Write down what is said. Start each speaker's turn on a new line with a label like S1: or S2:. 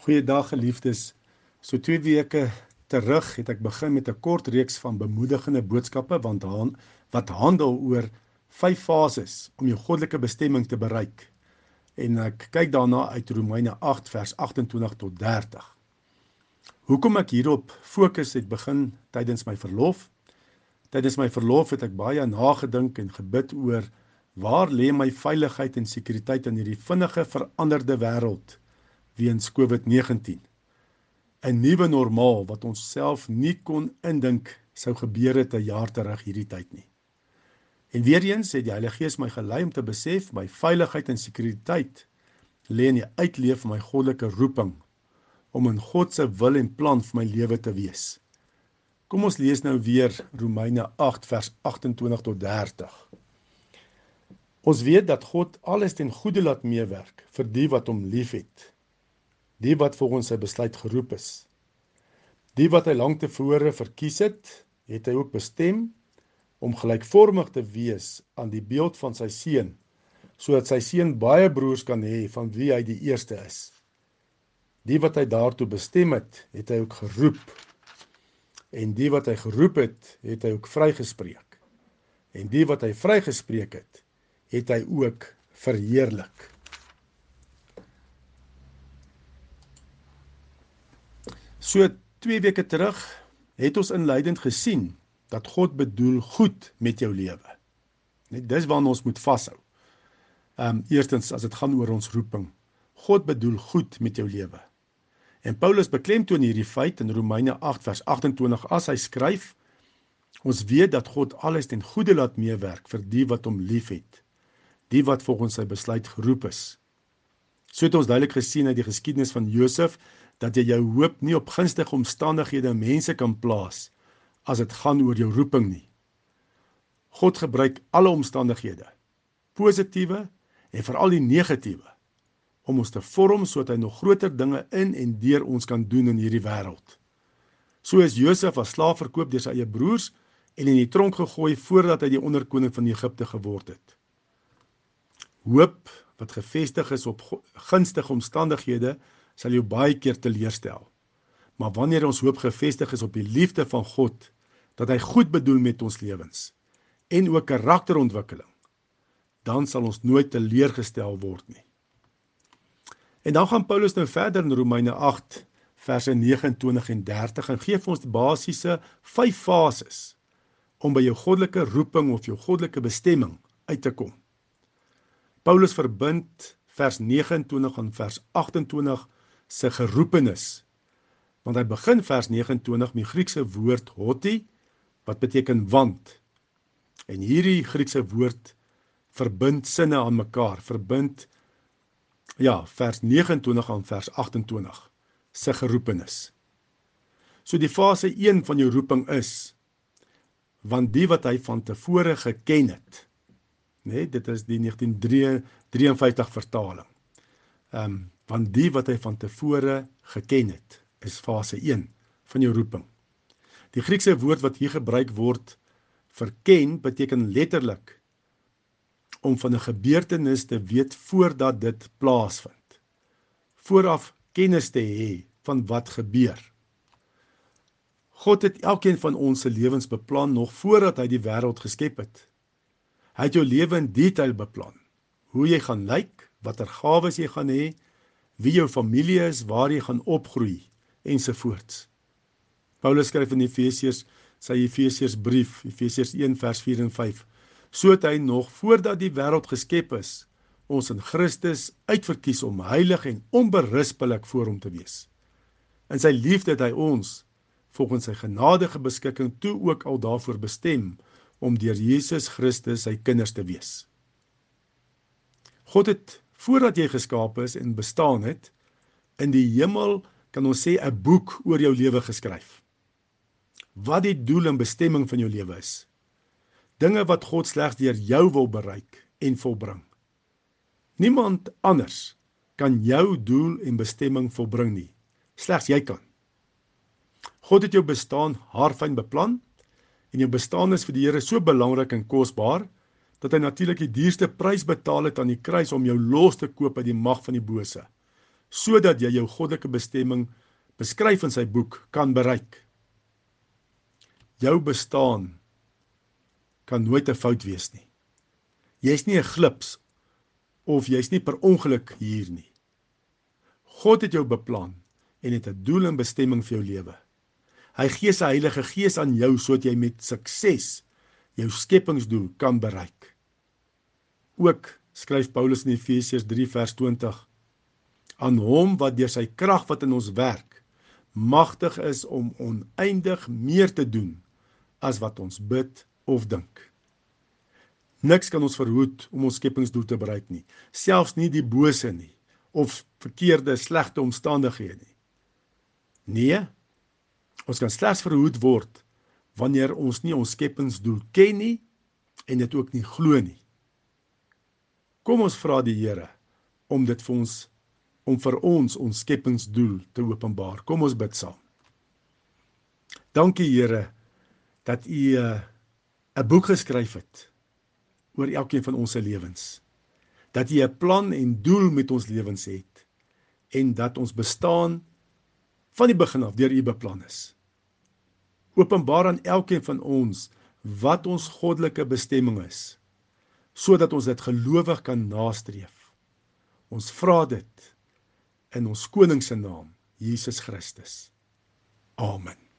S1: Goeiedag geliefdes. So 2 weke terug het ek begin met 'n kort reeks van bemoedigende boodskappe want haan wat handel oor vyf fases om jou goddelike bestemming te bereik. En ek kyk daarna uit Romeine 8 vers 28 tot 30. Hoekom ek hierop fokus het begin tydens my verlof. Tydens my verlof het ek baie nagedink en gebid oor waar lê my veiligheid en sekuriteit in hierdie vinnige veranderde wêreld weens COVID-19. 'n Nuwe normaal wat ons self nie kon indink sou gebeur het 'n jaar terug hierdie tyd nie. En weer eens het die Heilige Gees my gelei om te besef my veiligheid en sekuriteit lê in die uitleef van my goddelike roeping om in God se wil en plan vir my lewe te wees. Kom ons lees nou weer Romeine 8 vers 28 tot 30. Ons weet dat God alles ten goeie laat meewerk vir die wat hom liefhet die wat volgens sy besluit geroep is. Die wat hy lank tevore verkies het, het hy ook bestem om gelykvormig te wees aan die beeld van sy seun, sodat sy seun baie broers kan hê van wie hy die eerste is. Die wat hy daartoe bestem het, het hy ook geroep. En die wat hy geroep het, het hy ook vrygespreek. En die wat hy vrygespreek het, het hy ook verheerlik. So 2 weke terug het ons inleidend gesien dat God bedoel goed met jou lewe. Net dis waarna ons moet vashou. Ehm um, eerstens as dit gaan oor ons roeping. God bedoel goed met jou lewe. En Paulus beklemtoon hierdie feit in Romeine 8 vers 28 as hy skryf: Ons weet dat God alles ten goeie laat meewerk vir die wat hom liefhet, die wat volgens sy besluit geroep is. So het ons duidelik gesien uit die geskiedenis van Josef dat jy jou hoop nie op gunstige omstandighede en mense kan plaas as dit gaan oor jou roeping nie. God gebruik alle omstandighede, positiewe en veral die negatiewe, om ons te vorm sodat hy nog groter dinge in en deur ons kan doen in hierdie wêreld. So is Josef as slaaf verkoop deur sy eie broers en in die tronk gegooi voordat hy die onderkoning van Egipte geword het. Hoop wat gefestig is op gunstige omstandighede sal jou baie keer teleurstel. Maar wanneer ons hoop gefestig is op die liefde van God, dat hy goed bedoel met ons lewens en ook karakterontwikkeling, dan sal ons nooit teleurgestel word nie. En dan gaan Paulus nou verder in Romeine 8 verse 29 en 30 en gee vir ons basiese 5 fases om by jou goddelike roeping of jou goddelike bestemming uit te kom. Paulus verbind vers 29 en vers 28 se geroepenis. Want hy begin vers 29 met die Griekse woord hoti wat beteken want. En hierdie Griekse woord verbind sinne aan mekaar, verbind ja, vers 29 aan vers 28 se geroepenis. So die fase 1 van jou roeping is want die wat hy van tevore geken het. Né, nee, dit is die 1953 vertaling. Ehm um, want die wat hy van tevore geken het is fase 1 van jou roeping. Die Griekse woord wat hier gebruik word vir ken beteken letterlik om van 'n gebeurtenis te weet voordat dit plaasvind. Vooraf kennis te hê van wat gebeur. God het elkeen van ons se lewens beplan nog voordat hy die wêreld geskep het. Hy het jou lewe in detail beplan. Hoe jy gaan lyk, watter gawes jy gaan hê, wie jou familie is, waar jy gaan opgroei ensovoorts. Paulus skryf in Efesiërs, sy Efesiërs brief, Efesiërs 1 vers 4 en 5, sodat hy nog voordat die wêreld geskep is, ons in Christus uitverkies om heilig en onberispelik voor hom te wees. In sy liefde het hy ons volgens sy genadige beskikking toe ook al daarvoor bestem om deur Jesus Christus sy kinders te wees. God het voordat jy geskaap is en bestaan het in die hemel kan ons sê 'n boek oor jou lewe geskryf. Wat die doel en bestemming van jou lewe is. Dinge wat God slegs deur jou wil bereik en volbring. Niemand anders kan jou doel en bestemming volbring nie. Slegs jy kan. God het jou bestaan haarfyn beplan en jou bestaan is vir die Here so belangrik en kosbaar dat hy natuurlik die duurste prys betaal het aan die kruis om jou los te koop uit die mag van die bose. sodat jy jou goddelike bestemming beskryf in sy boek kan bereik. Jou bestaan kan nooit 'n fout wees nie. Jy's nie 'n glips of jy's nie per ongeluk hier nie. God het jou beplan en het 'n doel en bestemming vir jou lewe. Hy gee sy Heilige Gees aan jou sodat jy met sukses jou skepingsdoel kan bereik. Ook skryf Paulus in Efesiërs 3 vers 20 aan hom wat deur sy krag wat in ons werk magtig is om oneindig meer te doen as wat ons bid of dink. Niks kan ons verhoed om ons skepingsdoel te bereik nie, selfs nie die bose nie of verkeerde slegte omstandighede nie. Nee, ons kan slegs verhoed word wanneer ons nie ons skepingsdoel ken nie en dit ook nie glo nie. Kom ons vra die Here om dit vir ons om vir ons ons skepingsdoel te openbaar. Kom ons bid saam. Dankie Here dat U eh, 'n boek geskryf het oor elkeen van ons se lewens. Dat U 'n plan en doel met ons lewens het en dat ons bestaan van die begin af deur U beplan is. Openbaar aan elkeen van ons wat ons goddelike bestemming is sodat ons dit gelowig kan nastreef. Ons vra dit in ons koning se naam, Jesus Christus. Amen.